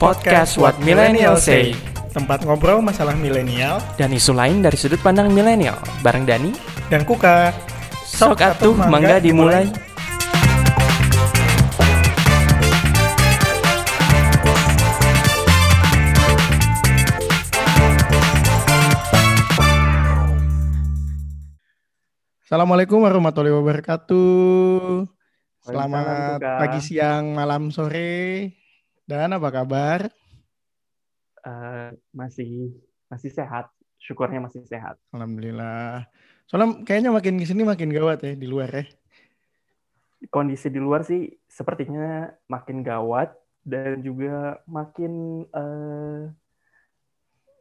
Podcast What Millennial Say Tempat ngobrol masalah milenial dan isu lain dari sudut pandang milenial bareng Dani dan Kuka. Sok atuh mangga dimulai. Assalamualaikum warahmatullahi wabarakatuh. Selamat pagi, siang, malam, sore. Dan apa kabar? Eh, masih masih sehat, syukurnya masih sehat. Alhamdulillah. Soalnya kayaknya makin ke sini makin gawat ya di luar ya. Kondisi di luar sih sepertinya makin gawat dan juga makin eh,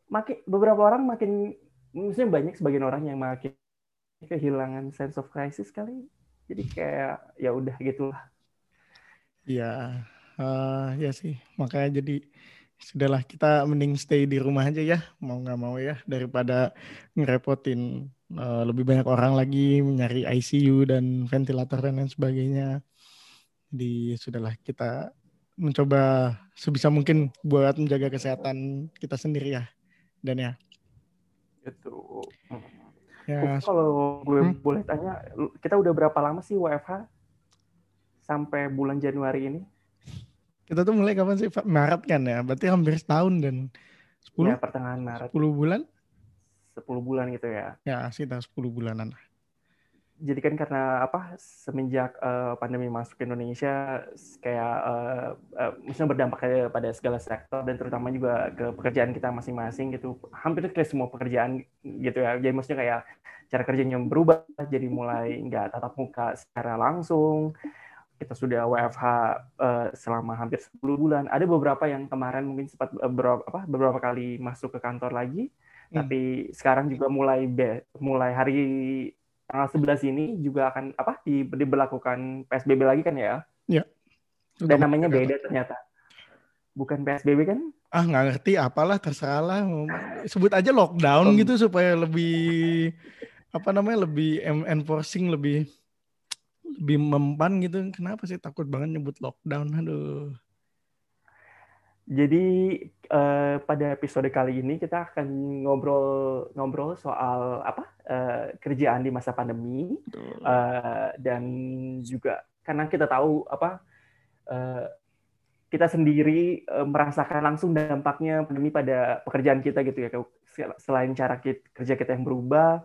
makin beberapa orang makin maksudnya banyak sebagian orang yang makin kehilangan sense of crisis kali. Jadi kayak ya udah gitulah. Iya, eh, ya sih. Makanya jadi sudahlah kita mending stay di rumah aja ya, mau nggak mau ya, daripada ngerepotin eh, lebih banyak orang lagi mencari ICU dan ventilator dan lain sebagainya. Jadi sudahlah kita mencoba sebisa mungkin buat menjaga kesehatan kita sendiri ya, dan ya. Gitu. Ya, Kalau gue Hmm? boleh tanya, kita udah berapa lama sih WFH sampai bulan Januari ini? Kita tuh mulai kapan sih? Maret kan ya, berarti hampir setahun dan 10, Ya pertengahan Maret, 10 bulan? 10 bulan gitu ya. Ya, sekitar 10 bulanan. Jadi kan karena apa semenjak eh, pandemi masuk ke Indonesia kayak eh, eh, maksudnya berdampak pada segala sektor dan terutama juga ke pekerjaan kita masing-masing gitu. Hampir kayak semua pekerjaan gitu ya. Jadi maksudnya kayak cara kerjanya berubah jadi mulai nggak tatap muka secara langsung. Kita sudah WFH eh, selama hampir 10 bulan. Ada beberapa yang kemarin mungkin sempat eh, beberapa apa beberapa kali masuk ke kantor lagi. Hmm. Tapi sekarang juga mulai be- mulai hari tanggal 11 ini juga akan apa di, diberlakukan PSBB lagi kan ya? Udah Dan namanya beda ternyata. Bukan PSBB kan? ah nggak ngerti apalah terserah lah sebut aja lockdown Oh. gitu supaya lebih apa namanya lebih enforcing lebih lebih mempan gitu. Kenapa sih takut banget nyebut lockdown? Aduh. Jadi eh, pada episode kali ini kita akan ngobrol-ngobrol soal apa eh, kerjaan di masa pandemi. Eh, dan juga karena kita tahu apa kita sendiri merasakan langsung dampaknya pandemi pada pekerjaan kita gitu ya. Selain cara kit- kerja kita yang berubah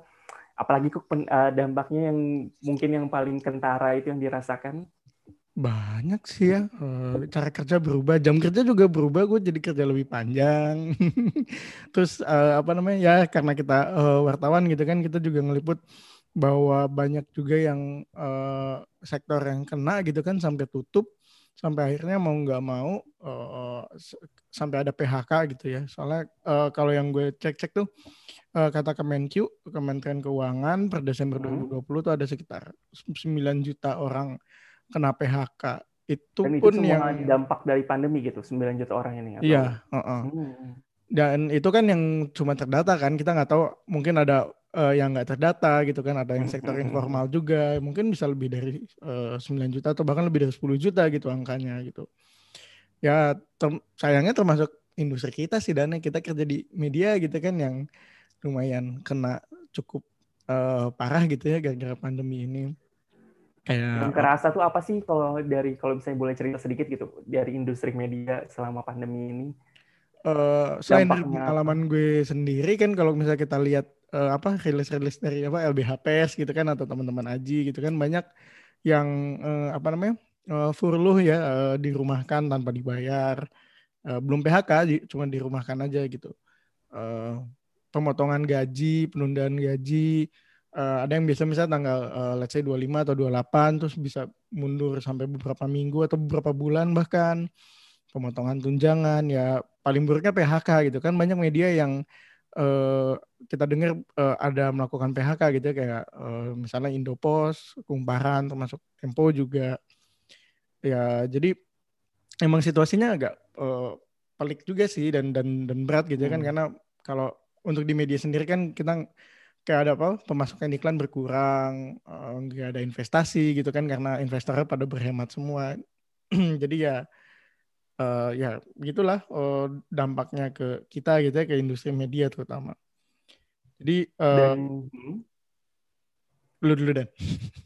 apalagi kok pen- eh, dampaknya yang mungkin yang paling kentara itu yang dirasakan? Banyak sih ya Eh, cara kerja berubah. Jam kerja juga berubah gue jadi kerja lebih panjang. Terus eh, apa namanya ya karena kita wartawan gitu kan kita juga ngeliput bahwa banyak juga yang sektor yang kena gitu kan sampai tutup sampai akhirnya mau nggak mau eh, s- sampai ada PHK gitu ya soalnya eh, kalau yang gue cek-cek tuh eh, kata Kemenq Kementerian Keuangan per Desember Hmm. 2020 tuh ada sekitar 9 juta orang kena PHK itu dan itu pun yang dampak dari pandemi gitu 9 juta orang ini atau- iya heeh. Hmm. dan itu kan yang cuma terdata kan kita nggak tahu mungkin ada eh, yang nggak terdata gitu kan ada yang sektor informal juga mungkin bisa lebih dari eh, 9 juta atau bahkan lebih dari 10 juta gitu angkanya gitu. Ya ter- sayangnya termasuk industri kita sih dan kita kerja di media gitu kan yang lumayan kena cukup eh, parah gitu ya gara-gara pandemi ini. Kayak Yang kerasa tuh apa sih kalau dari kalau misalnya boleh cerita sedikit gitu dari industri media selama pandemi ini? eh selain dari pengalaman gue sendiri kan kalau misalnya kita lihat eh, apa rilis-rilis dari apa LBHPS gitu kan atau teman-teman Aji gitu kan banyak yang eh, apa namanya eh, furlough ya eh, dirumahkan tanpa dibayar. Eh, belum PHK cuma dirumahkan aja gitu. Eh, pemotongan gaji penundaan gaji eh, ada yang biasa misalnya tanggal eh, let's say 25 atau 28 terus bisa mundur sampai beberapa minggu atau beberapa bulan bahkan. Pemotongan tunjangan ya paling buruknya PHK gitu kan banyak media yang eh, kita dengar eh, ada melakukan PHK gitu ya kayak eh, misalnya Indopos, Kumparan termasuk Tempo juga ya jadi emang situasinya agak eh, pelik juga sih dan dan dan berat gitu ya kan Hmm. karena kalau untuk di media sendiri kan kita kayak ada apa pemasukan iklan berkurang nggak ada investasi gitu kan karena investornya pada berhemat semua jadi ya uh, ya gitulah uh, dampaknya ke kita gitu ya ke industri media terutama. Jadi uh, dan, lu dulu dan.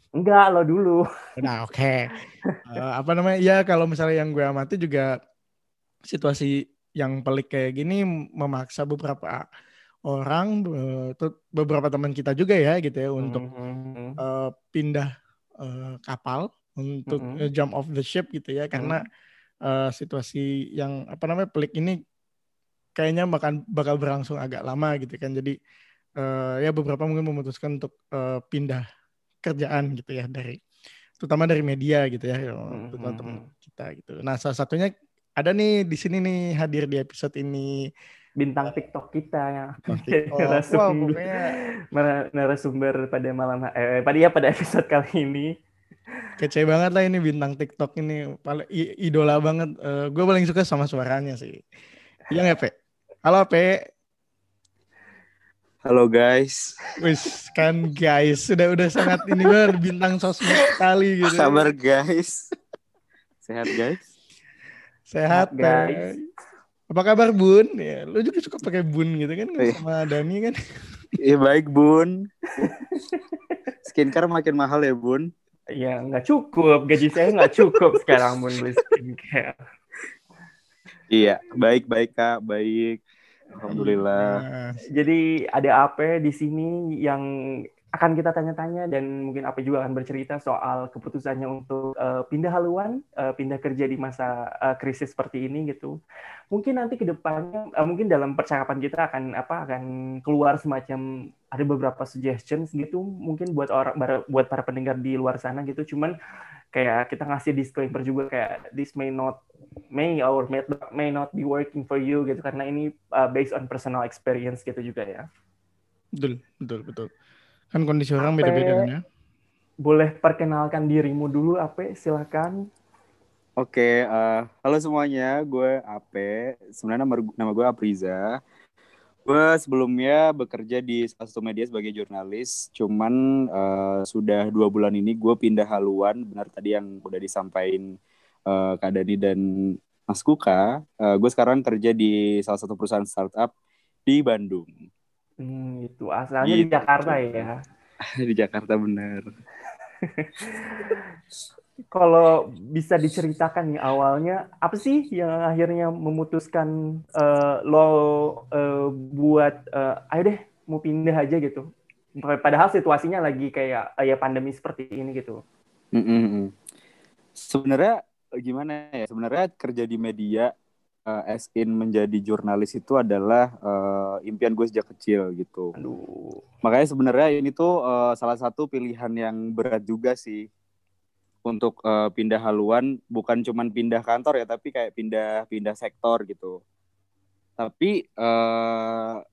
Enggak, lo dulu. Nah, oke. Okay. uh, apa namanya? Ya kalau misalnya yang gue amati juga situasi yang pelik kayak gini memaksa beberapa orang beberapa teman kita juga ya gitu ya untuk mm -hmm. uh, pindah uh, kapal untuk mm -hmm. jump off the ship gitu ya karena mm -hmm uh, situasi yang apa namanya pelik ini kayaknya bakal bakal berlangsung agak lama gitu kan. Jadi uh, ya beberapa mungkin memutuskan untuk uh, pindah kerjaan gitu ya dari terutama dari media gitu ya hmm, teman-teman hmm, kita gitu. Nah salah satunya ada nih di sini nih hadir di episode ini bintang TikTok kita ya. Narasumber, wow, narasumber pada malam eh pada ya pada episode kali ini Kece banget lah ini bintang TikTok ini paling idola banget. Uh, gue paling suka sama suaranya sih. Iya nggak Pe? Halo Pe. Halo guys. Wis kan guys sudah udah sangat ini banget bintang sosmed sekali gitu. Kabar guys. Sehat guys. Sehat guys. Apa kabar Bun? Ya, lu juga suka pakai Bun gitu kan iya. sama Dani kan? Iya baik Bun. Skincare makin mahal ya Bun. Ya nggak cukup, gaji saya nggak cukup sekarang pun beli skincare. Iya, baik baik kak, baik. Alhamdulillah. Jadi ada apa di sini yang akan kita tanya-tanya dan mungkin apa juga akan bercerita soal keputusannya untuk uh, pindah haluan, uh, pindah kerja di masa uh, krisis seperti ini gitu. Mungkin nanti ke depannya, uh, mungkin dalam percakapan kita akan apa akan keluar semacam ada beberapa suggestions gitu, mungkin buat orang buat para pendengar di luar sana gitu. Cuman kayak kita ngasih disclaimer juga kayak this may not may or may, may not be working for you gitu karena ini uh, based on personal experience gitu juga ya. Betul, betul, betul. Kan kondisi orang beda-beda kan ya. Boleh perkenalkan dirimu dulu, Ape, silakan. Oke, uh, halo semuanya, gue Ape. Sebenarnya nama, nama gue Apriza. Gue sebelumnya bekerja di salah satu media sebagai jurnalis, cuman uh, sudah dua bulan ini gue pindah haluan, benar tadi yang udah disampaikan uh, Kak Dani dan Mas Kuka. Uh, gue sekarang kerja di salah satu perusahaan startup di Bandung. Hmm, itu asalnya gitu. di Jakarta ya. di Jakarta benar. Kalau bisa diceritakan nih awalnya apa sih yang akhirnya memutuskan uh, lo uh, buat uh, ayo deh mau pindah aja gitu. Padahal situasinya lagi kayak uh, ya pandemi seperti ini gitu. Mm -hmm. Sebenarnya gimana ya? Sebenarnya kerja di media uh, as in menjadi jurnalis itu adalah uh, impian gue sejak kecil gitu. Aduh. Makanya sebenarnya ini tuh uh, salah satu pilihan yang berat juga sih untuk uh, pindah haluan bukan cuman pindah kantor ya tapi kayak pindah pindah sektor gitu. Tapi uh,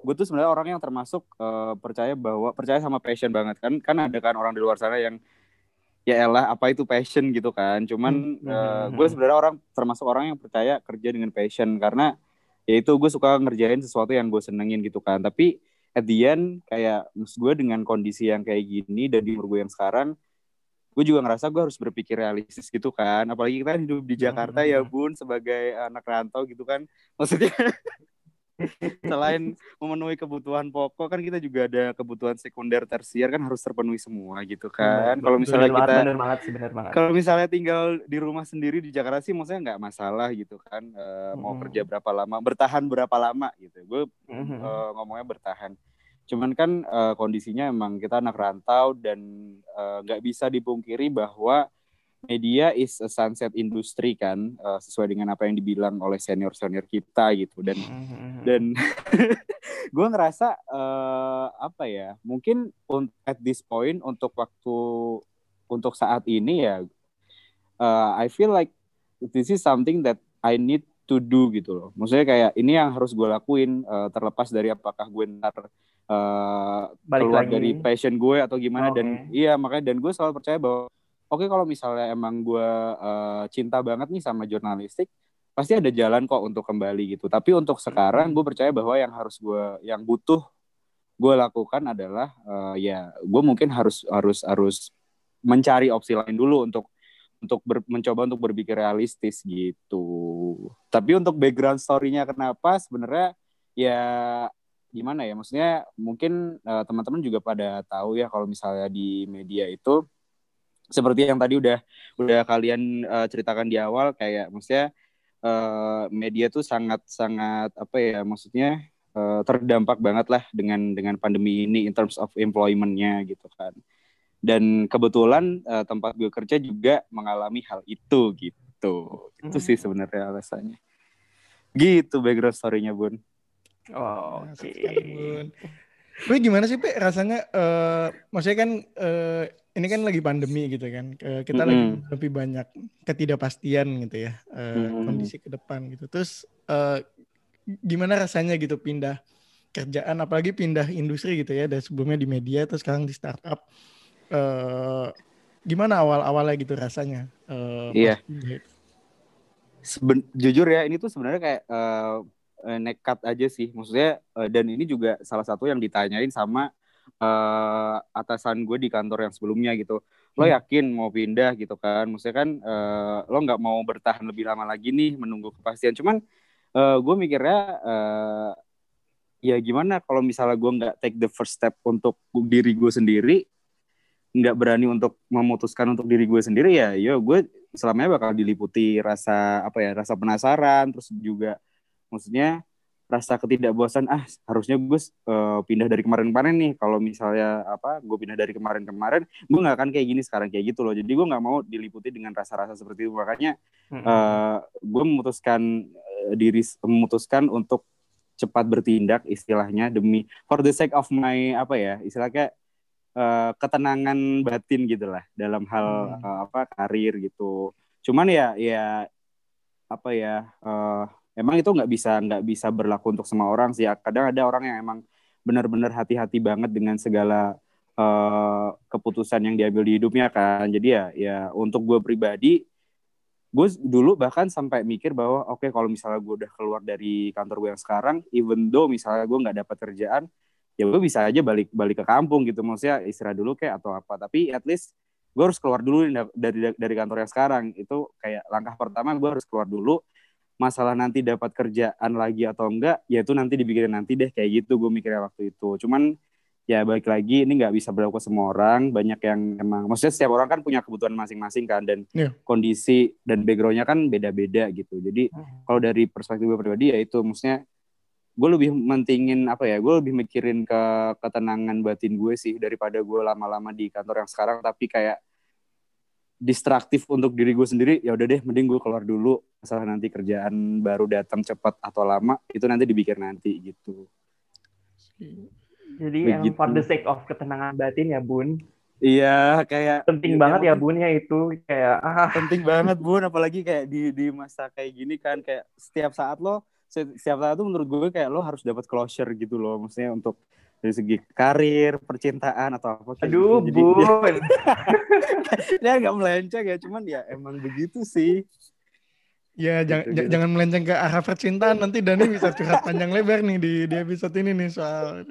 gue tuh sebenarnya orang yang termasuk uh, percaya bahwa percaya sama passion banget kan kan ada kan orang di luar sana yang ya elah apa itu passion gitu kan. Cuman hmm. uh, gue sebenarnya orang termasuk orang yang percaya kerja dengan passion. Karena ya itu gue suka ngerjain sesuatu yang gue senengin gitu kan. Tapi at the end kayak maksud gue dengan kondisi yang kayak gini dan di umur gue yang sekarang gue juga ngerasa gue harus berpikir realistis gitu kan. Apalagi kita hidup di Jakarta hmm. ya bun sebagai anak rantau gitu kan. Maksudnya selain memenuhi kebutuhan pokok kan kita juga ada kebutuhan sekunder tersier kan harus terpenuhi semua gitu kan. Kalau misalnya bener kita bener banget sih bener banget. kalau misalnya tinggal di rumah sendiri di Jakarta sih maksudnya nggak masalah gitu kan e, mau mm. kerja berapa lama bertahan berapa lama gitu. Gue mm -hmm. e, ngomongnya bertahan. Cuman kan e, kondisinya emang kita anak rantau dan nggak bisa dipungkiri bahwa media is a sunset industry kan uh, sesuai dengan apa yang dibilang oleh senior senior kita gitu dan mm-hmm. dan gue ngerasa uh, apa ya mungkin at this point untuk waktu untuk saat ini ya uh, I feel like this is something that I need to do gitu loh maksudnya kayak ini yang harus gue lakuin uh, terlepas dari apakah gue ntar uh, keluar lagi. dari passion gue atau gimana oh, dan iya makanya dan gue selalu percaya bahwa oke okay, kalau misalnya emang gue uh, cinta banget nih sama jurnalistik pasti ada jalan kok untuk kembali gitu tapi untuk sekarang gue percaya bahwa yang harus gue yang butuh gue lakukan adalah uh, ya gue mungkin harus harus harus mencari opsi lain dulu untuk untuk ber, mencoba untuk berpikir realistis gitu. Tapi untuk background story-nya kenapa sebenarnya ya gimana ya? Maksudnya mungkin uh, teman-teman juga pada tahu ya kalau misalnya di media itu seperti yang tadi udah udah kalian uh, ceritakan di awal kayak maksudnya uh, media tuh sangat sangat apa ya maksudnya uh, terdampak banget lah dengan dengan pandemi ini in terms of employment-nya gitu kan dan kebetulan uh, tempat gue kerja juga mengalami hal itu gitu itu sih hmm. sebenarnya alasannya gitu background story-nya bun oh, oke okay. Tapi gimana sih, Pe? Rasanya, uh, maksudnya kan uh, ini kan lagi pandemi gitu kan. Uh, kita mm -hmm. lagi lebih banyak ketidakpastian gitu ya, mm -hmm. kondisi ke depan gitu. Terus uh, gimana rasanya gitu pindah kerjaan, apalagi pindah industri gitu ya, dari sebelumnya di media, terus sekarang di startup uh, gimana awal-awalnya gitu rasanya? Uh, iya. Seben jujur ya, ini tuh sebenarnya kayak uh, nekat aja sih, maksudnya uh, dan ini juga salah satu yang ditanyain sama uh, atasan gue di kantor yang sebelumnya gitu. Lo hmm. yakin mau pindah gitu kan? Maksudnya kan uh, lo nggak mau bertahan lebih lama lagi nih menunggu kepastian. Cuman uh, gue mikirnya uh, ya gimana kalau misalnya gue nggak take the first step untuk diri gue sendiri nggak berani untuk memutuskan untuk diri gue sendiri ya yo gue selamanya bakal diliputi rasa apa ya rasa penasaran terus juga maksudnya rasa ketidakbosan ah harusnya gue uh, pindah dari kemarin-kemarin nih kalau misalnya apa gue pindah dari kemarin-kemarin gue nggak akan kayak gini sekarang kayak gitu loh jadi gue nggak mau diliputi dengan rasa-rasa seperti itu makanya uh, gue memutuskan uh, diri memutuskan untuk cepat bertindak istilahnya demi for the sake of my apa ya istilahnya uh, ketenangan batin gitulah dalam hal hmm. uh, apa karir gitu. Cuman ya ya apa ya uh, emang itu nggak bisa nggak bisa berlaku untuk semua orang sih. Kadang ada orang yang emang benar-benar hati-hati banget dengan segala uh, keputusan yang diambil di hidupnya kan. Jadi ya ya untuk gue pribadi gue dulu bahkan sampai mikir bahwa oke okay, kalau misalnya gue udah keluar dari kantor gue yang sekarang even though misalnya gue nggak dapat kerjaan ya gue bisa aja balik balik ke kampung gitu maksudnya istirahat dulu kayak atau apa tapi at least gue harus keluar dulu dari dari kantor yang sekarang itu kayak langkah pertama gue harus keluar dulu masalah nanti dapat kerjaan lagi atau enggak ya itu nanti dipikirin nanti deh kayak gitu gue mikirnya waktu itu cuman ya balik lagi ini nggak bisa berlaku semua orang banyak yang emang maksudnya setiap orang kan punya kebutuhan masing-masing kan dan yeah. kondisi dan backgroundnya kan beda-beda gitu jadi hmm. kalau dari perspektif gue pribadi ya itu maksudnya gue lebih mentingin apa ya gue lebih mikirin ke ketenangan batin gue sih daripada gue lama-lama di kantor yang sekarang tapi kayak distraktif untuk diri gue sendiri ya udah deh mending gue keluar dulu. Masalah nanti kerjaan baru datang cepat atau lama itu nanti dipikir nanti gitu. Jadi yang for the sake of ketenangan batin ya bun. Iya, kayak penting ya, banget ya bun ya itu kayak ah. penting banget bun, apalagi kayak di di masa kayak gini kan kayak setiap saat lo setiap saat itu menurut gue kayak lo harus dapat closure gitu loh maksudnya untuk dari segi karir, percintaan atau apa kayak Aduh, gitu. Jadi, bun. dia nggak melenceng ya, cuman ya emang begitu sih. Ya, gitu, jangan gitu. jangan melenceng ke arah percintaan nanti Dani bisa curhat panjang lebar nih di di episode ini nih soal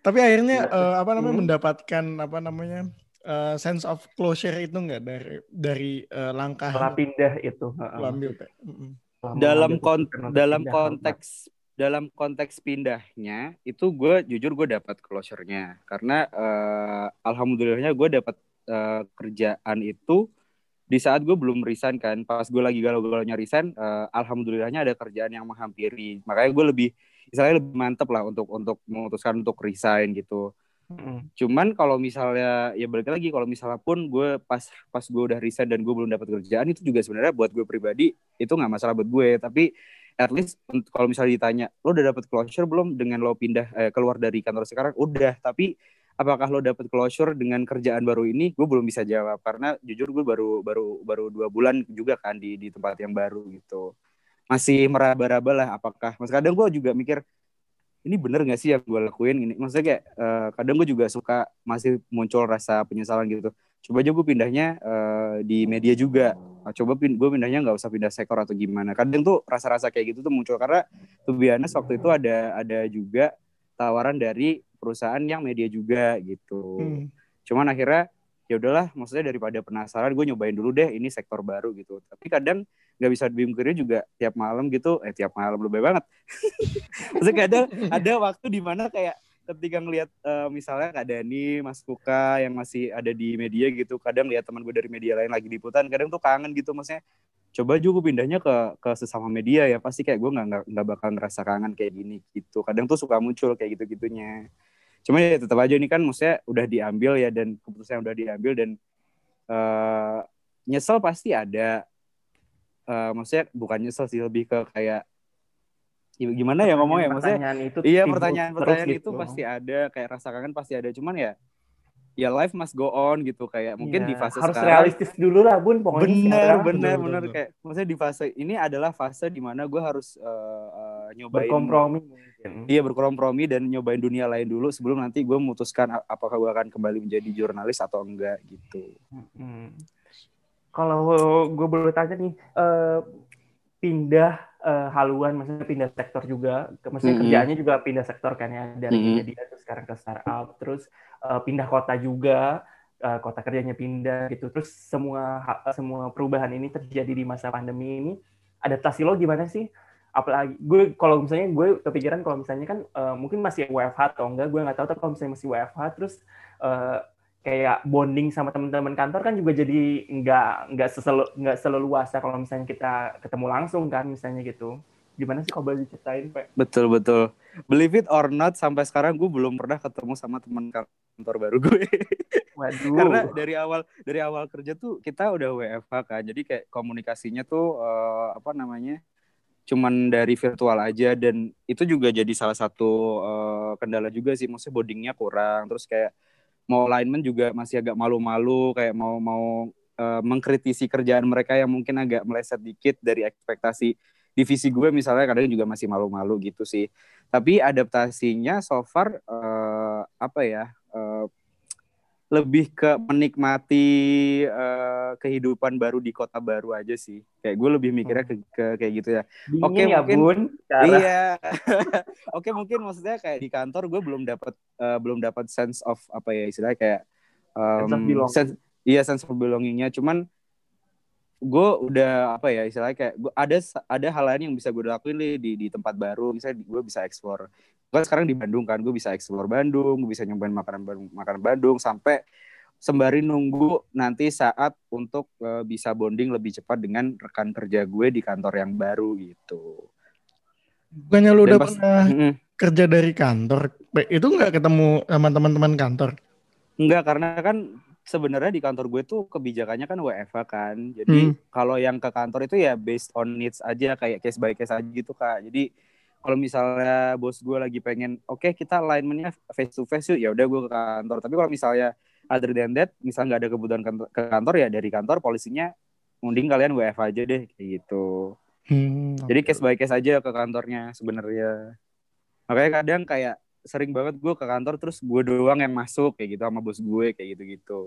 Tapi akhirnya uh, apa namanya hmm. mendapatkan apa namanya uh, sense of closure itu enggak dari dari uh, langkah setelah pindah itu ambil dalam kon dalam konteks dalam konteks pindahnya itu gue jujur gue dapat closure-nya. Karena uh, alhamdulillahnya gue dapat uh, kerjaan itu di saat gue belum resign kan. Pas gue lagi galau-galaunya resign uh, alhamdulillahnya ada kerjaan yang menghampiri. Makanya gue lebih misalnya lebih mantep lah untuk untuk memutuskan untuk resign gitu. Mm. Cuman kalau misalnya ya balik lagi kalau misalnya pun gue pas pas gue udah resign dan gue belum dapat kerjaan itu juga sebenarnya buat gue pribadi itu nggak masalah buat gue. Tapi at least kalau misalnya ditanya lo udah dapat closure belum dengan lo pindah eh, keluar dari kantor sekarang? Udah tapi apakah lo dapat closure dengan kerjaan baru ini? Gue belum bisa jawab karena jujur gue baru baru baru dua bulan juga kan di di tempat yang baru gitu. Masih meraba-raba lah apakah mas kadang gue juga mikir ini bener gak sih yang gue lakuin? Ini maksudnya kayak uh, kadang gue juga suka masih muncul rasa penyesalan gitu coba aja gue pindahnya uh, di media juga. Nah, coba pin gue pindahnya nggak usah pindah sektor atau gimana. Kadang tuh rasa-rasa kayak gitu tuh muncul karena tuh biasanya waktu itu ada ada juga tawaran dari perusahaan yang media juga gitu. Hmm. cuman akhirnya ya udahlah maksudnya daripada penasaran gue nyobain dulu deh ini sektor baru gitu. Tapi kadang nggak bisa dibungkiri juga tiap malam gitu eh tiap malam lebih banget. Maksudnya kadang ada waktu di mana kayak ketika ngelihat uh, misalnya Kak Dani, Mas Kuka yang masih ada di media gitu, kadang lihat teman gue dari media lain lagi liputan, kadang tuh kangen gitu maksudnya. Coba juga pindahnya ke ke sesama media ya, pasti kayak gue nggak nggak bakal ngerasa kangen kayak gini gitu. Kadang tuh suka muncul kayak gitu gitunya. Cuma ya tetap aja ini kan maksudnya udah diambil ya dan keputusan udah diambil dan uh, nyesel pasti ada. Uh, maksudnya bukan nyesel sih lebih ke kayak gimana ya ngomongnya? Maksudnya pertanyaan itu iya pertanyaan pertanyaan itu gitu. pasti ada kayak rasa kangen pasti ada. Cuman ya ya life must go on gitu. Kayak mungkin ya, di fase harus sekarang, realistis dulu lah bun pokoknya bener bener bener. kayak maksudnya di fase ini adalah fase di mana gue harus uh, uh, nyobain berkompromi mungkin. Iya berkompromi dan nyobain dunia lain dulu sebelum nanti gue memutuskan apakah gue akan kembali menjadi jurnalis atau enggak gitu. Hmm. kalau gue boleh tanya nih uh, pindah uh, haluan maksudnya pindah sektor juga maksudnya mm -hmm. kerjaannya juga pindah sektor kan ya dari mm -hmm. media terus sekarang ke startup terus uh, pindah kota juga uh, kota kerjanya pindah gitu terus semua semua perubahan ini terjadi di masa pandemi ini adaptasi lo gimana sih apalagi gue kalau misalnya gue kepikiran kalau misalnya kan uh, mungkin masih WFH atau enggak gue nggak tahu tapi kalau misalnya masih WFH terus uh, kayak bonding sama teman-teman kantor kan juga jadi nggak nggak seselu nggak seleluasa kalau misalnya kita ketemu langsung kan misalnya gitu. Gimana sih kalau boleh diceritain pak? Betul betul. Believe it or not sampai sekarang gue belum pernah ketemu sama teman kantor baru gue. Waduh. karena dari awal dari awal kerja tuh kita udah WFH kan jadi kayak komunikasinya tuh uh, apa namanya cuman dari virtual aja. Dan itu juga jadi salah satu uh, kendala juga sih. Maksudnya bondingnya kurang. Terus kayak mau lineman juga masih agak malu-malu kayak mau mau uh, mengkritisi kerjaan mereka yang mungkin agak meleset dikit dari ekspektasi divisi gue misalnya kadang juga masih malu-malu gitu sih. Tapi adaptasinya so far uh, apa ya uh, lebih ke menikmati uh, kehidupan baru di kota baru aja sih. Kayak gue lebih mikirnya ke, ke kayak gitu ya. Oke ya, mungkin bun, iya. Oke mungkin maksudnya kayak di kantor gue belum dapat uh, belum dapat sense of apa ya istilahnya kayak um, sense. Sense, iya sense of belongingnya. Cuman gue udah apa ya istilahnya kayak gua, ada ada hal lain yang bisa gue lakuin nih di di tempat baru misalnya gue bisa explore gue sekarang di Bandung kan gue bisa eksplor Bandung gue bisa nyobain makanan Bandung makanan Bandung sampai sembari nunggu nanti saat untuk uh, bisa bonding lebih cepat dengan rekan kerja gue di kantor yang baru gitu. Bukannya lu udah pas, pernah mm, kerja dari kantor? Itu nggak ketemu sama teman-teman kantor? Enggak, karena kan sebenarnya di kantor gue tuh kebijakannya kan WFH kan. Jadi hmm. kalau yang ke kantor itu ya based on needs aja kayak case by case aja gitu Kak. Jadi kalau misalnya bos gue lagi pengen oke okay, kita alignmentnya face to face yuk. Ya udah gue ke kantor. Tapi kalau misalnya other than that misalnya nggak ada kebutuhan ke kantor ya dari kantor polisinya mending kalian WF aja deh kayak gitu. Hmm, jadi case by case aja ke kantornya sebenarnya. Makanya kadang kayak sering banget gue ke kantor terus gue doang yang masuk kayak gitu sama bos gue kayak gitu gitu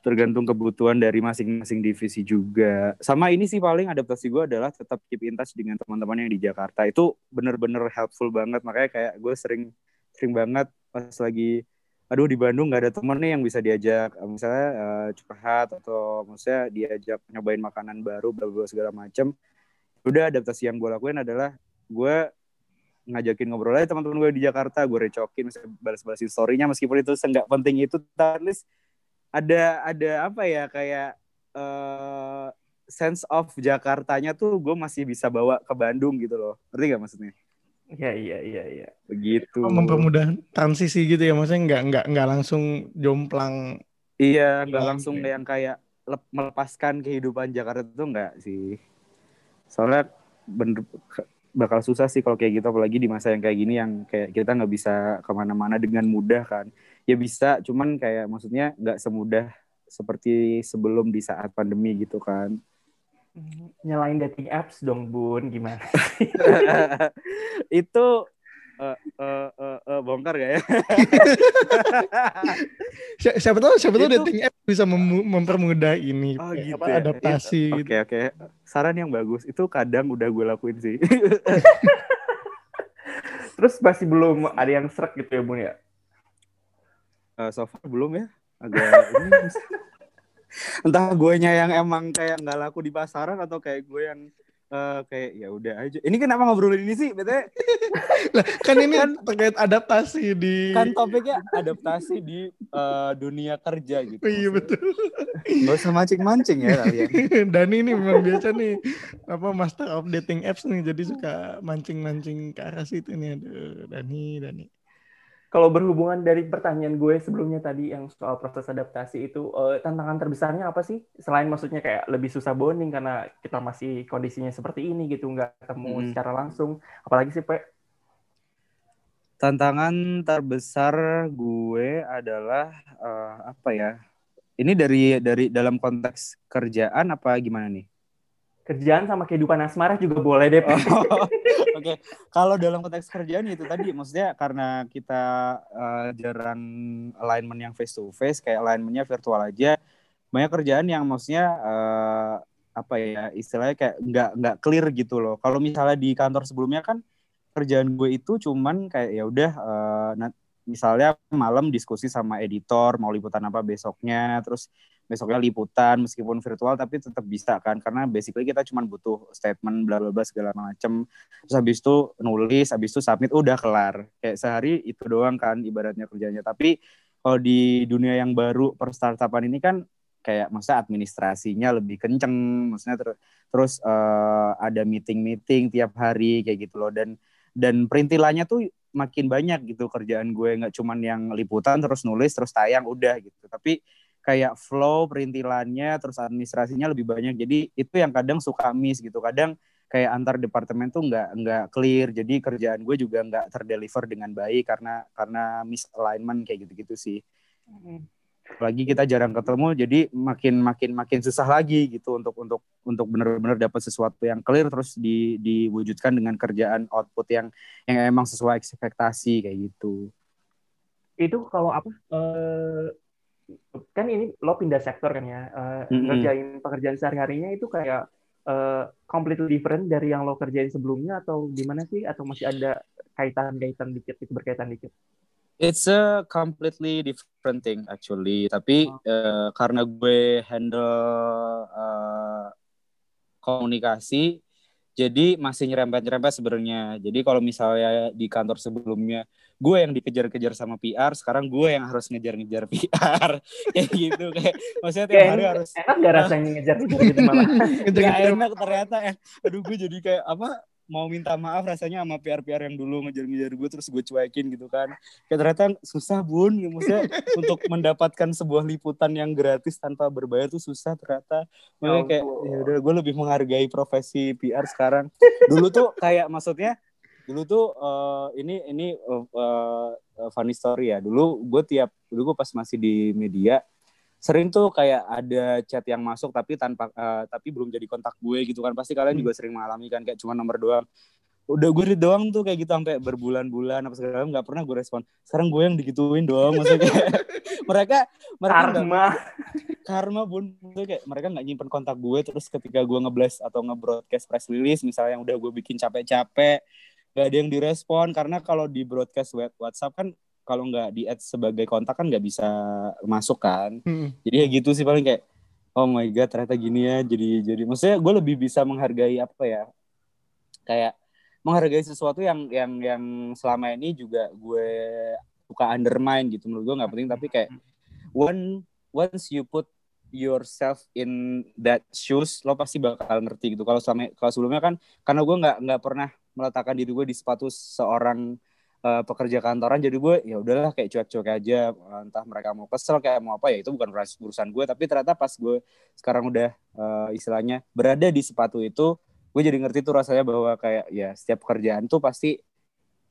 tergantung kebutuhan dari masing-masing divisi juga. Sama ini sih paling adaptasi gue adalah tetap keep in touch dengan teman-teman yang di Jakarta. Itu bener-bener helpful banget. Makanya kayak gue sering sering banget pas lagi aduh di Bandung nggak ada temen nih yang bisa diajak misalnya uh, curhat atau maksudnya diajak nyobain makanan baru bla bla segala macem udah adaptasi yang gue lakuin adalah gue ngajakin ngobrol aja teman-teman gue di Jakarta gue recokin balas-balasin storynya meskipun itu nggak penting itu at least ada ada apa ya kayak uh, sense of Jakartanya tuh gue masih bisa bawa ke Bandung gitu loh ngerti gak maksudnya Iya iya iya iya. Begitu. Mempermudah transisi gitu ya maksudnya nggak nggak nggak langsung jomplang. Iya nggak langsung ya. yang kayak melepaskan kehidupan Jakarta itu nggak sih. Soalnya bener bakal susah sih kalau kayak gitu apalagi di masa yang kayak gini yang kayak kita nggak bisa ke mana-mana dengan mudah kan ya bisa cuman kayak maksudnya nggak semudah seperti sebelum di saat pandemi gitu kan. Nyalain dating apps dong bun. Gimana itu uh, uh, uh, uh, bongkar gak ya? Siapa tahu siapa tahu dating apps bisa mem mempermudah ini oh, gitu apa, ya? adaptasi oke okay, oke okay. saran yang bagus itu kadang udah gue lakuin sih. Terus masih belum ada yang serak gitu ya bun ya uh, so far belum ya agak ini entah gue yang emang kayak nggak laku di pasaran atau kayak gue yang uh, kayak ya udah aja. Ini kenapa ngobrolin ini sih? Betul? lah, kan ini kan terkait adaptasi di kan topiknya adaptasi di uh, dunia kerja gitu. Oh, iya betul. Gak usah mancing-mancing ya kalian. Dani ini memang biasa nih apa master of dating apps nih jadi suka mancing-mancing ke arah situ nih aduh Dani Dani kalau berhubungan dari pertanyaan gue sebelumnya tadi yang soal proses adaptasi itu uh, tantangan terbesarnya apa sih? Selain maksudnya kayak lebih susah bonding karena kita masih kondisinya seperti ini gitu nggak ketemu hmm. secara langsung. Apalagi sih Pak? Tantangan terbesar gue adalah uh, apa ya? Ini dari dari dalam konteks kerjaan apa gimana nih kerjaan sama kehidupan asmara juga boleh deh. Oh, Oke, okay. kalau dalam konteks kerjaan itu tadi, maksudnya karena kita uh, jarang alignment yang face to face, kayak alignmentnya virtual aja, banyak kerjaan yang maksudnya uh, apa ya istilahnya kayak nggak nggak clear gitu loh. Kalau misalnya di kantor sebelumnya kan kerjaan gue itu cuman kayak ya udah uh, misalnya malam diskusi sama editor mau liputan apa besoknya, terus besoknya liputan meskipun virtual tapi tetap bisa kan. Karena basically kita cuma butuh statement bla bla bla segala macem. Terus habis itu nulis habis itu submit udah kelar. Kayak sehari itu doang kan ibaratnya kerjanya. Tapi kalau di dunia yang baru per startupan ini kan kayak masa administrasinya lebih kenceng. Maksudnya ter terus uh, ada meeting meeting tiap hari kayak gitu loh. Dan dan perintilannya tuh makin banyak gitu kerjaan gue. Nggak cuman yang liputan terus nulis terus tayang udah gitu. Tapi kayak flow perintilannya terus administrasinya lebih banyak. Jadi itu yang kadang suka miss gitu. Kadang kayak antar departemen tuh nggak nggak clear. Jadi kerjaan gue juga nggak terdeliver dengan baik karena karena misalignment kayak gitu-gitu sih. Lagi kita jarang ketemu jadi makin makin makin susah lagi gitu untuk untuk untuk benar-benar dapat sesuatu yang clear terus di, diwujudkan dengan kerjaan output yang yang emang sesuai ekspektasi kayak gitu. Itu kalau apa? Uh, kan ini lo pindah sektor kan ya uh, mm-hmm. ngerjain pekerjaan sehari-harinya itu kayak uh, completely different dari yang lo kerjain sebelumnya atau gimana sih atau masih ada kaitan-kaitan dikit itu berkaitan dikit It's a completely different thing actually tapi oh. uh, karena gue handle uh, komunikasi jadi masih nyerempet-nyerempet sebenarnya. Jadi kalau misalnya di kantor sebelumnya gue yang dikejar-kejar sama PR sekarang gue yang harus ngejar-ngejar PR kayak gitu kayak maksudnya tiap hari harus enak gak rasanya ngejar-ngejar gitu malah? Gak enak ternyata eh aduh gue jadi kayak apa mau minta maaf rasanya sama PR-PR yang dulu ngejar-ngejar gue terus gue cuekin gitu kan. Kayak ternyata susah bun. Maksudnya untuk mendapatkan sebuah liputan yang gratis tanpa berbayar tuh susah ternyata. Makanya kayak ya udah gue lebih menghargai profesi PR sekarang. Dulu tuh kayak maksudnya dulu tuh uh, ini ini uh, uh, funny story ya. Dulu gue tiap dulu gue pas masih di media sering tuh kayak ada chat yang masuk tapi tanpa uh, tapi belum jadi kontak gue gitu kan. Pasti kalian hmm. juga sering mengalami kan kayak cuma nomor doang. Udah gue doang tuh kayak gitu sampai berbulan-bulan apa segala nggak pernah gue respon. Sekarang gue yang digituin doang maksudnya mereka mereka karma. Gak, karma bun. Maksudnya kayak mereka nggak nyimpen kontak gue terus ketika gue ngeblast atau ngebroadcast press release misalnya yang udah gue bikin capek-capek gak ada yang direspon. Karena kalau di broadcast web WhatsApp kan kalau nggak di add sebagai kontak kan nggak bisa masuk kan. Hmm. jadi ya gitu sih paling kayak oh my god ternyata gini ya jadi jadi. Maksudnya gue lebih bisa menghargai apa ya kayak menghargai sesuatu yang yang yang selama ini juga gue suka undermine gitu menurut gue nggak penting tapi kayak one once you put yourself in that shoes lo pasti bakal ngerti gitu. Kalau selama kalau sebelumnya kan karena gue nggak nggak pernah meletakkan diri gue di sepatu seorang uh, pekerja kantoran jadi gue ya udahlah kayak cuek-cuek aja entah mereka mau kesel kayak mau apa ya itu bukan urusan gue tapi ternyata pas gue sekarang udah uh, istilahnya berada di sepatu itu gue jadi ngerti tuh rasanya bahwa kayak ya setiap pekerjaan tuh pasti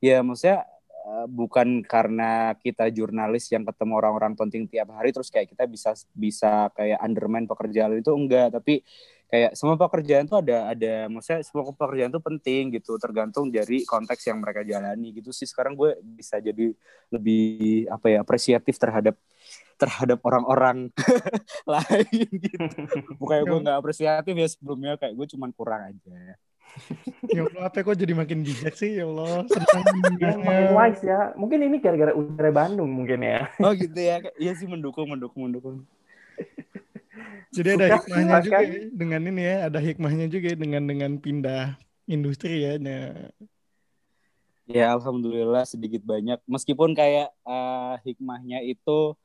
ya maksudnya uh, bukan karena kita jurnalis yang ketemu orang-orang penting tiap hari terus kayak kita bisa bisa kayak undermine pekerjaan itu enggak tapi kayak semua pekerjaan tuh ada ada maksudnya semua pekerjaan tuh penting gitu tergantung dari konteks yang mereka jalani gitu sih sekarang gue bisa jadi lebih apa ya apresiatif terhadap terhadap orang-orang lain gitu bukannya gue nggak apresiatif ya sebelumnya kayak gue cuman kurang aja ya Allah, apa kok jadi makin bijak sih ya Allah. Senang ya, makin wise ya. Mungkin ini gara-gara udara Bandung mungkin ya. Oh gitu ya. Iya sih mendukung, mendukung, mendukung. Jadi ada hikmahnya juga ya, dengan ini ya, ada hikmahnya juga ya, dengan dengan pindah industri ya. Nah. Ya alhamdulillah sedikit banyak. Meskipun kayak uh, hikmahnya itu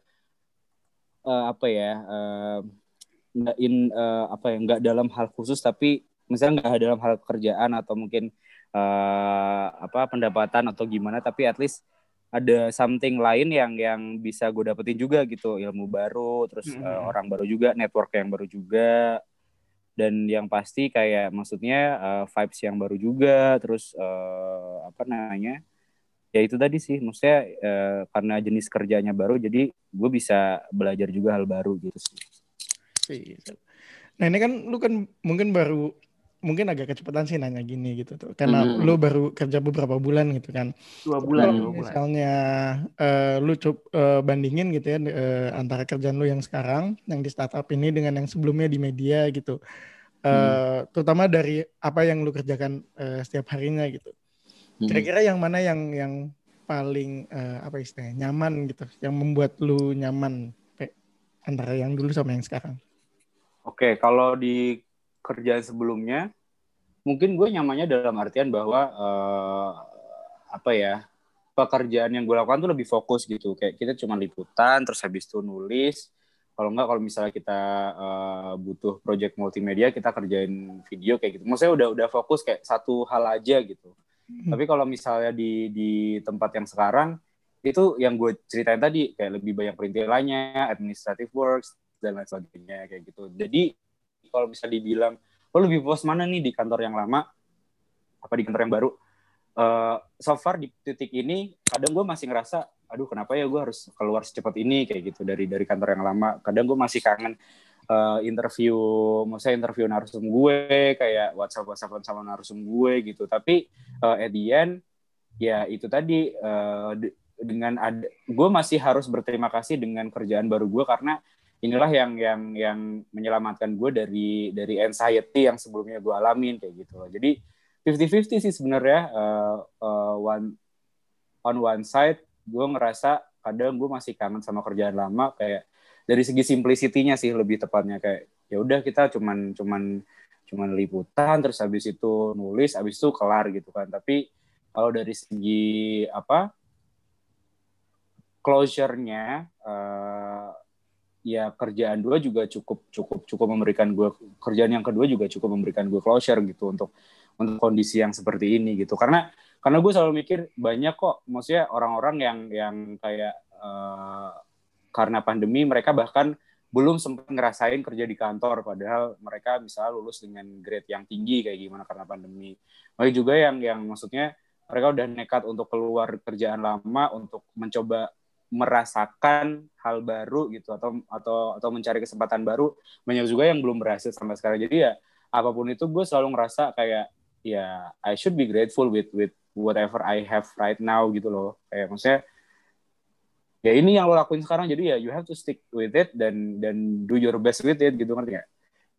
uh, apa ya uh, nggak in uh, apa ya nggak dalam hal khusus tapi misalnya nggak dalam hal kerjaan atau mungkin uh, apa pendapatan atau gimana tapi at least ada something lain yang yang bisa gue dapetin juga gitu. Ilmu baru terus mm -hmm. uh, orang baru juga network yang baru juga. Dan yang pasti kayak maksudnya uh, vibes yang baru juga terus uh, apa namanya ya itu tadi sih. Maksudnya uh, karena jenis kerjanya baru jadi gue bisa belajar juga hal baru gitu sih. Nah ini kan lu kan mungkin baru mungkin agak kecepatan sih nanya gini gitu tuh. Karena mm -hmm. lu baru kerja beberapa bulan gitu kan. Dua bulan dua bulan. misalnya uh, lu coba uh, bandingin gitu ya uh, antara kerjaan lu yang sekarang yang di startup ini dengan yang sebelumnya di media gitu. Uh, hmm. terutama dari apa yang lu kerjakan uh, setiap harinya gitu. Hmm. kira-kira yang mana yang yang paling uh, apa istilahnya nyaman gitu? Yang membuat lu nyaman antara yang dulu sama yang sekarang. Oke okay, kalau di kerjaan sebelumnya mungkin gue nyamannya dalam artian bahwa uh, apa ya pekerjaan yang gue lakukan tuh lebih fokus gitu. Kayak kita cuma liputan terus habis itu nulis. Kalau enggak kalau misalnya kita uh, butuh project multimedia kita kerjain video kayak gitu. Maksudnya udah udah fokus kayak satu hal aja gitu. Hmm. tapi kalau misalnya di di tempat yang sekarang itu yang gue ceritain tadi kayak lebih banyak perintilannya administrative works dan lain sebagainya kayak gitu. Jadi kalau bisa dibilang lo lebih puas mana nih di kantor yang lama apa di kantor yang baru? Uh, so far di titik ini kadang gue masih ngerasa aduh kenapa ya gue harus keluar secepat ini? Kayak gitu dari dari kantor yang lama. Kadang gue masih kangen uh, interview maksudnya interview narsum gue kayak WhatsApp WhatsApp sama narsum gue gitu. Tapi uh, at the end ya itu tadi uh, dengan ada gue masih harus berterima kasih dengan kerjaan baru gue karena inilah yang yang yang menyelamatkan gue dari dari anxiety yang sebelumnya gue alamin kayak gitu loh. Jadi 50-50 sih sebenarnya uh, uh, one on one side gue ngerasa kadang gue masih kangen sama kerjaan lama kayak dari segi simplicity-nya sih lebih tepatnya kayak ya udah kita cuman cuman cuman liputan terus habis itu nulis habis itu kelar gitu kan tapi kalau dari segi apa closure-nya uh, ya kerjaan dua juga cukup cukup cukup memberikan gue kerjaan yang kedua juga cukup memberikan gue closure gitu untuk untuk kondisi yang seperti ini gitu. Karena karena gue selalu mikir banyak kok. Maksudnya orang-orang yang yang kayak uh, karena pandemi mereka bahkan belum sempat ngerasain kerja di kantor. Padahal mereka misalnya lulus dengan grade yang tinggi kayak gimana karena pandemi. Banyak juga yang yang maksudnya mereka udah nekat untuk keluar kerjaan lama untuk mencoba merasakan hal baru gitu atau atau atau mencari kesempatan baru banyak juga yang belum berhasil sampai sekarang jadi ya apa pun itu gue selalu ngerasa kayak ya I should be grateful with with whatever I have right now gitu loh kayak maksudnya ya ini yang lo lakuin sekarang jadi ya you have to stick with it dan dan do your best with it gitu ngerti gak?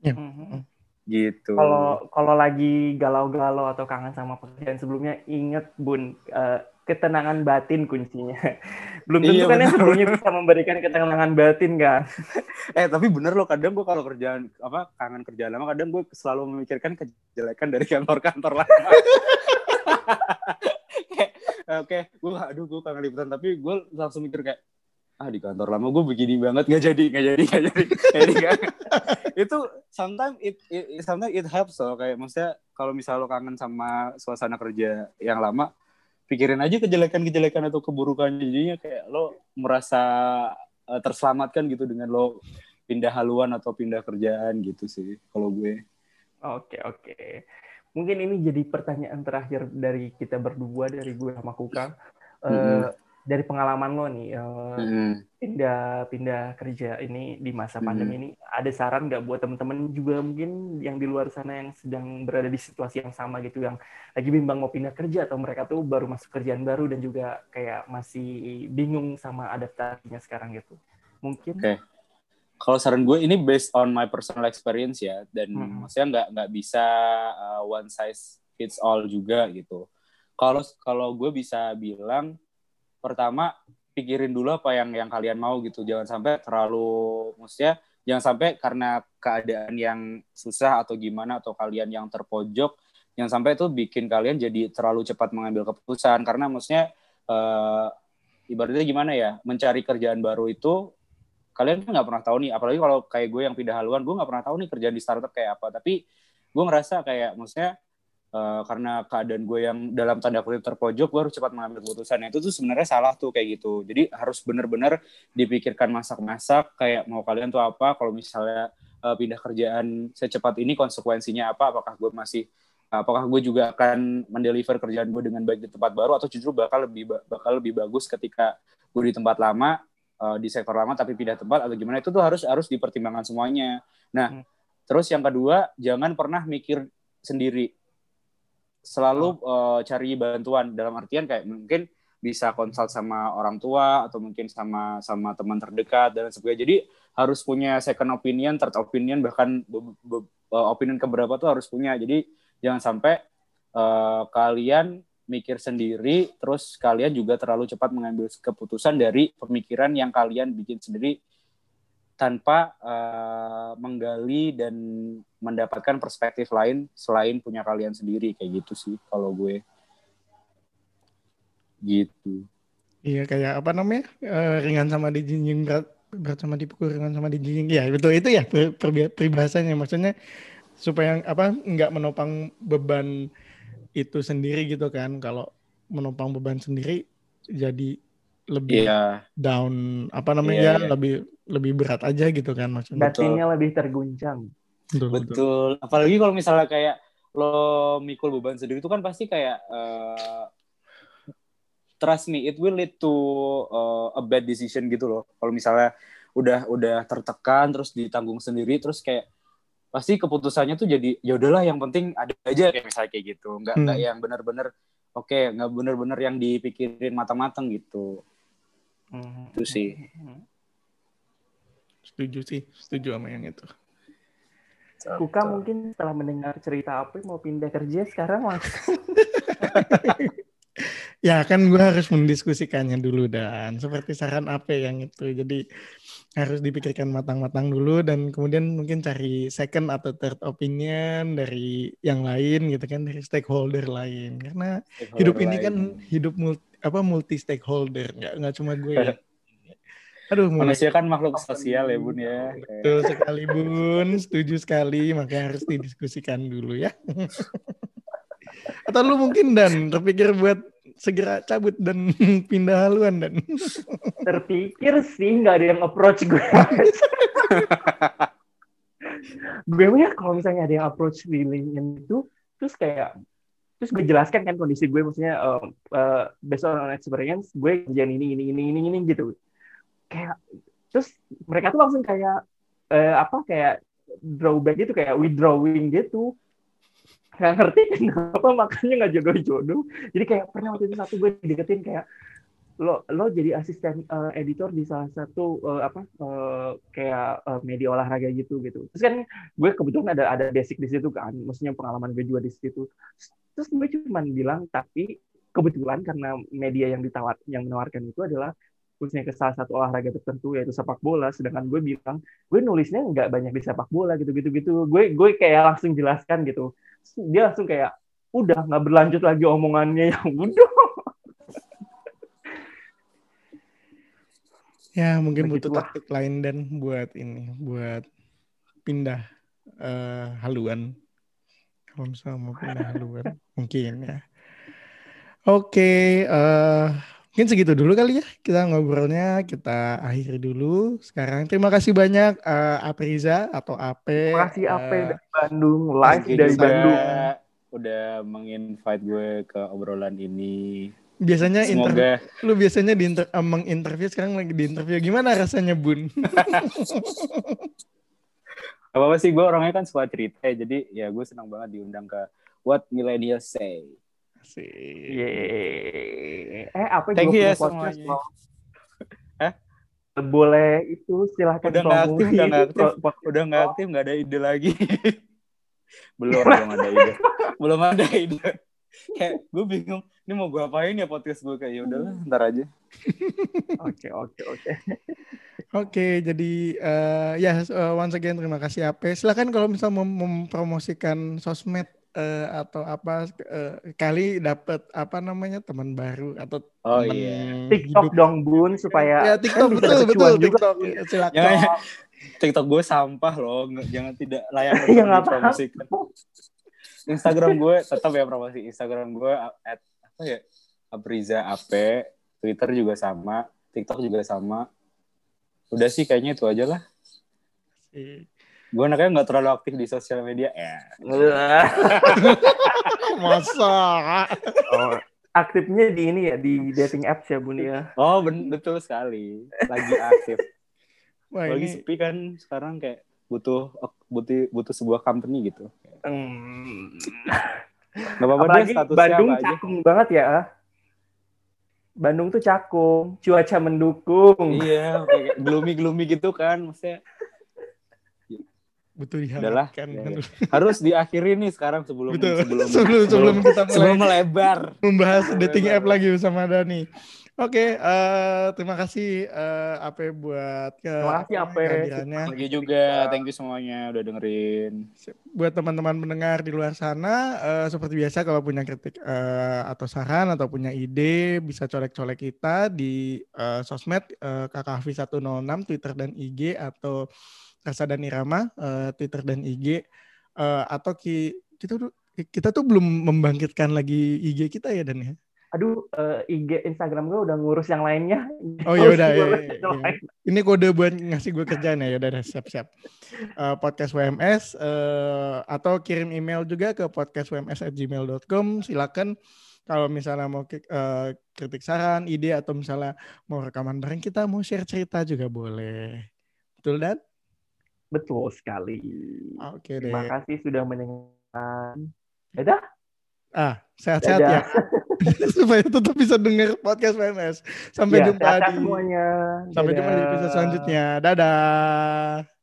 Yeah. Mm-hmm. Gitu. Kalau kalau lagi galau-galau atau kangen sama pekerjaan sebelumnya, inget bun uh, ketenangan batin kuncinya. Belum tentu iya, kan yang sebelumnya bisa memberikan ketenangan batin kan. eh tapi bener loh kadang gue kalau kerjaan apa kangen kerjaan lama kadang gue selalu memikirkan kejelekan dari kantor-kantor lama. Oke, okay, gue aduh gue kangen liputan tapi gue langsung mikir kayak ah di kantor lama gue begini banget nggak jadi nggak jadi nggak jadi jadi kan itu sometimes it, it sometimes it helps loh kayak maksudnya kalau misal lo kangen sama suasana kerja yang lama pikirin aja kejelekan-kejelekan atau keburukan jadinya kayak lo merasa uh, terselamatkan gitu dengan lo pindah haluan atau pindah kerjaan gitu sih kalau gue. Oke oke. Mungkin ini jadi pertanyaan terakhir dari kita berdua dari gue sama Kuka. Uh, mm -hmm dari pengalaman lo nih uh, hmm. pindah pindah kerja ini di masa pandemi hmm. ini ada saran nggak buat teman-teman juga mungkin yang di luar sana yang sedang berada di situasi yang sama gitu yang lagi bimbang mau pindah kerja atau mereka tuh baru masuk kerjaan baru dan juga kayak masih bingung sama adaptasinya sekarang gitu mungkin okay. kalau saran gue ini based on my personal experience ya dan Hmm. maksudnya nggak nggak bisa uh, one size fits all juga gitu kalau kalau gue bisa bilang pertama pikirin dulu apa yang yang kalian mau gitu. Jangan sampai terlalu maksudnya jangan sampai karena keadaan yang susah atau gimana atau kalian yang terpojok yang sampai itu bikin kalian jadi terlalu cepat mengambil keputusan. Karena maksudnya eh, ibaratnya gimana ya mencari kerjaan baru itu kalian kan nggak pernah tahu nih. Apalagi kalau kayak gue yang pindah haluan gue nggak pernah tahu nih kerjaan di startup kayak apa. Tapi gue ngerasa kayak maksudnya eh, karena keadaan gue yang dalam tanda kutip terpojok gue harus cepat mengambil keputusan. Nah, itu tuh sebenarnya salah tuh kayak gitu. Jadi harus bener-bener dipikirkan masak-masak kayak mau kalian tuh apa kalau misalnya eh, pindah kerjaan secepat ini konsekuensinya apa apakah gue masih apakah gue juga akan mendeliver kerjaan gue dengan baik di tempat baru atau justru bakal lebih ba- bakal lebih bagus ketika gue di tempat lama eh, di sektor lama tapi pindah tempat atau gimana. Itu tuh harus harus dipertimbangkan semuanya. Nah Hmm. terus yang kedua jangan pernah mikir sendiri selalu eh, cari bantuan. Dalam artian kayak mungkin bisa konsult sama orang tua atau mungkin sama sama teman terdekat dan sebagainya. Jadi harus punya second opinion third opinion bahkan be- be- eh, opinion keberapa tuh harus punya. Jadi jangan sampai eh, kalian mikir sendiri terus kalian juga terlalu cepat mengambil keputusan dari pemikiran yang kalian bikin sendiri tanpa eh, menggali dan mendapatkan perspektif lain selain punya kalian sendiri kayak gitu sih kalau gue gitu Iya kayak apa namanya Eh, ringan sama dijinjing berat berat sama dipukul ringan sama dijinjing. Ya betul itu ya per, per- peribahasanya maksudnya supaya apa nggak menopang beban itu sendiri gitu kan. Kalau menopang beban sendiri jadi lebih iya down apa namanya ya iya. lebih lebih berat aja gitu kan maksudnya. Batinnya lebih terguncang. Betul, betul. betul apalagi kalau misalnya kayak lo mikul beban sendiri itu kan pasti kayak eh, trust me it will lead to eh, a bad decision gitu loh kalau misalnya udah udah tertekan terus ditanggung sendiri terus kayak pasti keputusannya tuh jadi ya udahlah yang penting ada aja kayak misalnya kayak gitu nggak nggak Hmm. yang benar-benar oke nggak benar-benar yang dipikirin matang-matang gitu Hmm. itu sih Setuju sih, setuju sama yang itu. Kuka mungkin setelah mendengar cerita apa mau pindah kerja sekarang langsung Ya kan gue harus mendiskusikannya dulu dan seperti saran apa yang itu. Jadi harus dipikirkan matang-matang dulu dan kemudian mungkin cari second atau third opinion dari yang lain gitu kan dari stakeholder lain. Karena hidup ini kan hidup multi, apa multi stakeholder nggak nggak cuma gue ya. Aduh mulai manusia kan makhluk sosial ya bun ya betul sekali bun, setuju sekali makanya harus didiskusikan dulu ya. Atau lu mungkin dan terpikir buat segera cabut dan pindah haluan dan terpikir sih nggak ada yang approach gue. gue ya kalau misalnya ada yang approach feelingnya itu, terus kayak terus gue jelaskan kan kondisi gue maksudnya eh, eh, based on experience gue kerjaan ini ini ini ini ini gitu. Kayak terus mereka tuh langsung kayak eh, apa kayak drawback gitu kayak withdrawing gitu. Nggak ngerti kenapa makanya nggak jodoh-jodoh. Jadi kayak pernah waktu itu satu gue deketin kayak lo lo jadi asisten eh, editor di salah satu eh, apa eh, kayak eh, media olahraga gitu gitu. Terus kan gue kebetulan ada ada basic di situ kan maksudnya pengalaman gue juga di situ terus gue cuma bilang tapi kebetulan karena media yang ditawar yang menawarkan itu adalah khususnya ke salah satu olahraga tertentu yaitu sepak bola. Sedangkan gue bilang gue nulisnya nggak banyak di sepak bola gitu gitu gitu gue gue kayak langsung jelaskan gitu. Dia langsung kayak udah nggak berlanjut lagi omongannya. Yang udah. Ya mungkin butuh Begitulah. taktik lain dan buat ini buat pindah eh, haluan kalau misalnya mau pindah haluan mungkin ya. Oke eh mungkin segitu dulu kali ya kita ngobrolnya kita akhiri dulu sekarang. Terima kasih banyak eh, Apriza atau Ape Terima kasih Ape eh, dari Bandung live dari juga Bandung. Udah menginvite gue ke obrolan ini. biasanya Semoga lu biasanya di inter- eh, menginterview sekarang lagi di interview. Gimana rasanya Bun apa apa sih gue orangnya kan suka cerita ya, jadi ya gue senang banget diundang ke What Millennials Say. Asik. Yeay. eh apa Thank juga you ya podcast semuanya. Hah? boleh itu silahkan Udah nggak aktif, udah nggak aktif. Udah nggak aktif, nggak ada ide lagi. belum, belum ada ide. Belum ada ide. Kayak gue bingung, ini mau gue apain ya podcast gue kayak ya udahlah, ntar aja. Oke oke oke. Oke, jadi eh, ya eh, once again terima kasih AP. Silakan kalau misal mem mempromosikan sosmed eh, atau apa eh, kali dapat apa namanya teman baru atau Oh teman iya. TikTok hidup. dong Bun supaya Ya TikTok kan betul betul juga. TikTok silakan. Jangan, TikTok gue sampah loh, jangan tidak layak Ya, untuk nggak dipromosikan. Instagram gue tetap ya promosi Instagram gue at apa ya Apriza AP, Twitter juga sama, TikTok juga sama. Udah sih kayaknya itu aja lah. Gue anaknya nggak terlalu aktif di sosial media. Ya. Masa? Oh, aktifnya di ini ya di dating apps ya Bun ya. Oh ben- betul sekali. Lagi aktif. Wah Lagi ini sepi kan sekarang kayak butuh butuh butuh sebuah company gitu. Hmm. Gak apa-apa deh Apalagi statusnya Bandung apa aja. cakung banget ya. Bandung tuh cakung, cuaca mendukung. Iya, kayak gloomy-gloomy gitu kan. Maksudnya betul Udahlah, dihangatkan. ya, ya. harus diakhiri nih sekarang sebelum Betul. sebelum sebelum sebelum kita mulai sebelum melebar. membahas dating app lagi bersama Dani. Oke, eh, terima kasih eh, Ape buat ke Terima kasih, Ape. kehadirannya. Lagi juga, thank you semuanya udah dengerin. buat teman-teman mendengar di luar sana eh, seperti biasa kalau punya kritik eh, atau saran atau punya ide bisa colek-colek kita di eh, sosmed eh, KKV 106 Twitter dan IG atau Rasa dan Irama eh, Twitter dan IG Eh, atau ki, kita tuh kita tuh belum membangkitkan lagi IG kita ya Dan ya. Aduh, eh, IG Instagram gue udah ngurus yang lainnya. Oh ya udah Harus ya, ngurus ya, yang ya. lain. Ini kode buat ngasih gue kerjaan ya, udah siap-siap. Eh, podcast WMS eh, atau kirim email juga ke podcastwms@gmail.com. Silakan kalau misalnya mau eh, kritik saran, ide atau misalnya mau rekaman bareng kita, mau share cerita juga boleh. Betul dan? Betul sekali. Oke Terima deh. kasih sudah mendengarkan. Dadah. Ah, sehat-sehat ya. Supaya tetap bisa dengar podcast WMS. Sampai Ya, jumpa di semuanya. sampai jumpa di episode selanjutnya. Dadah.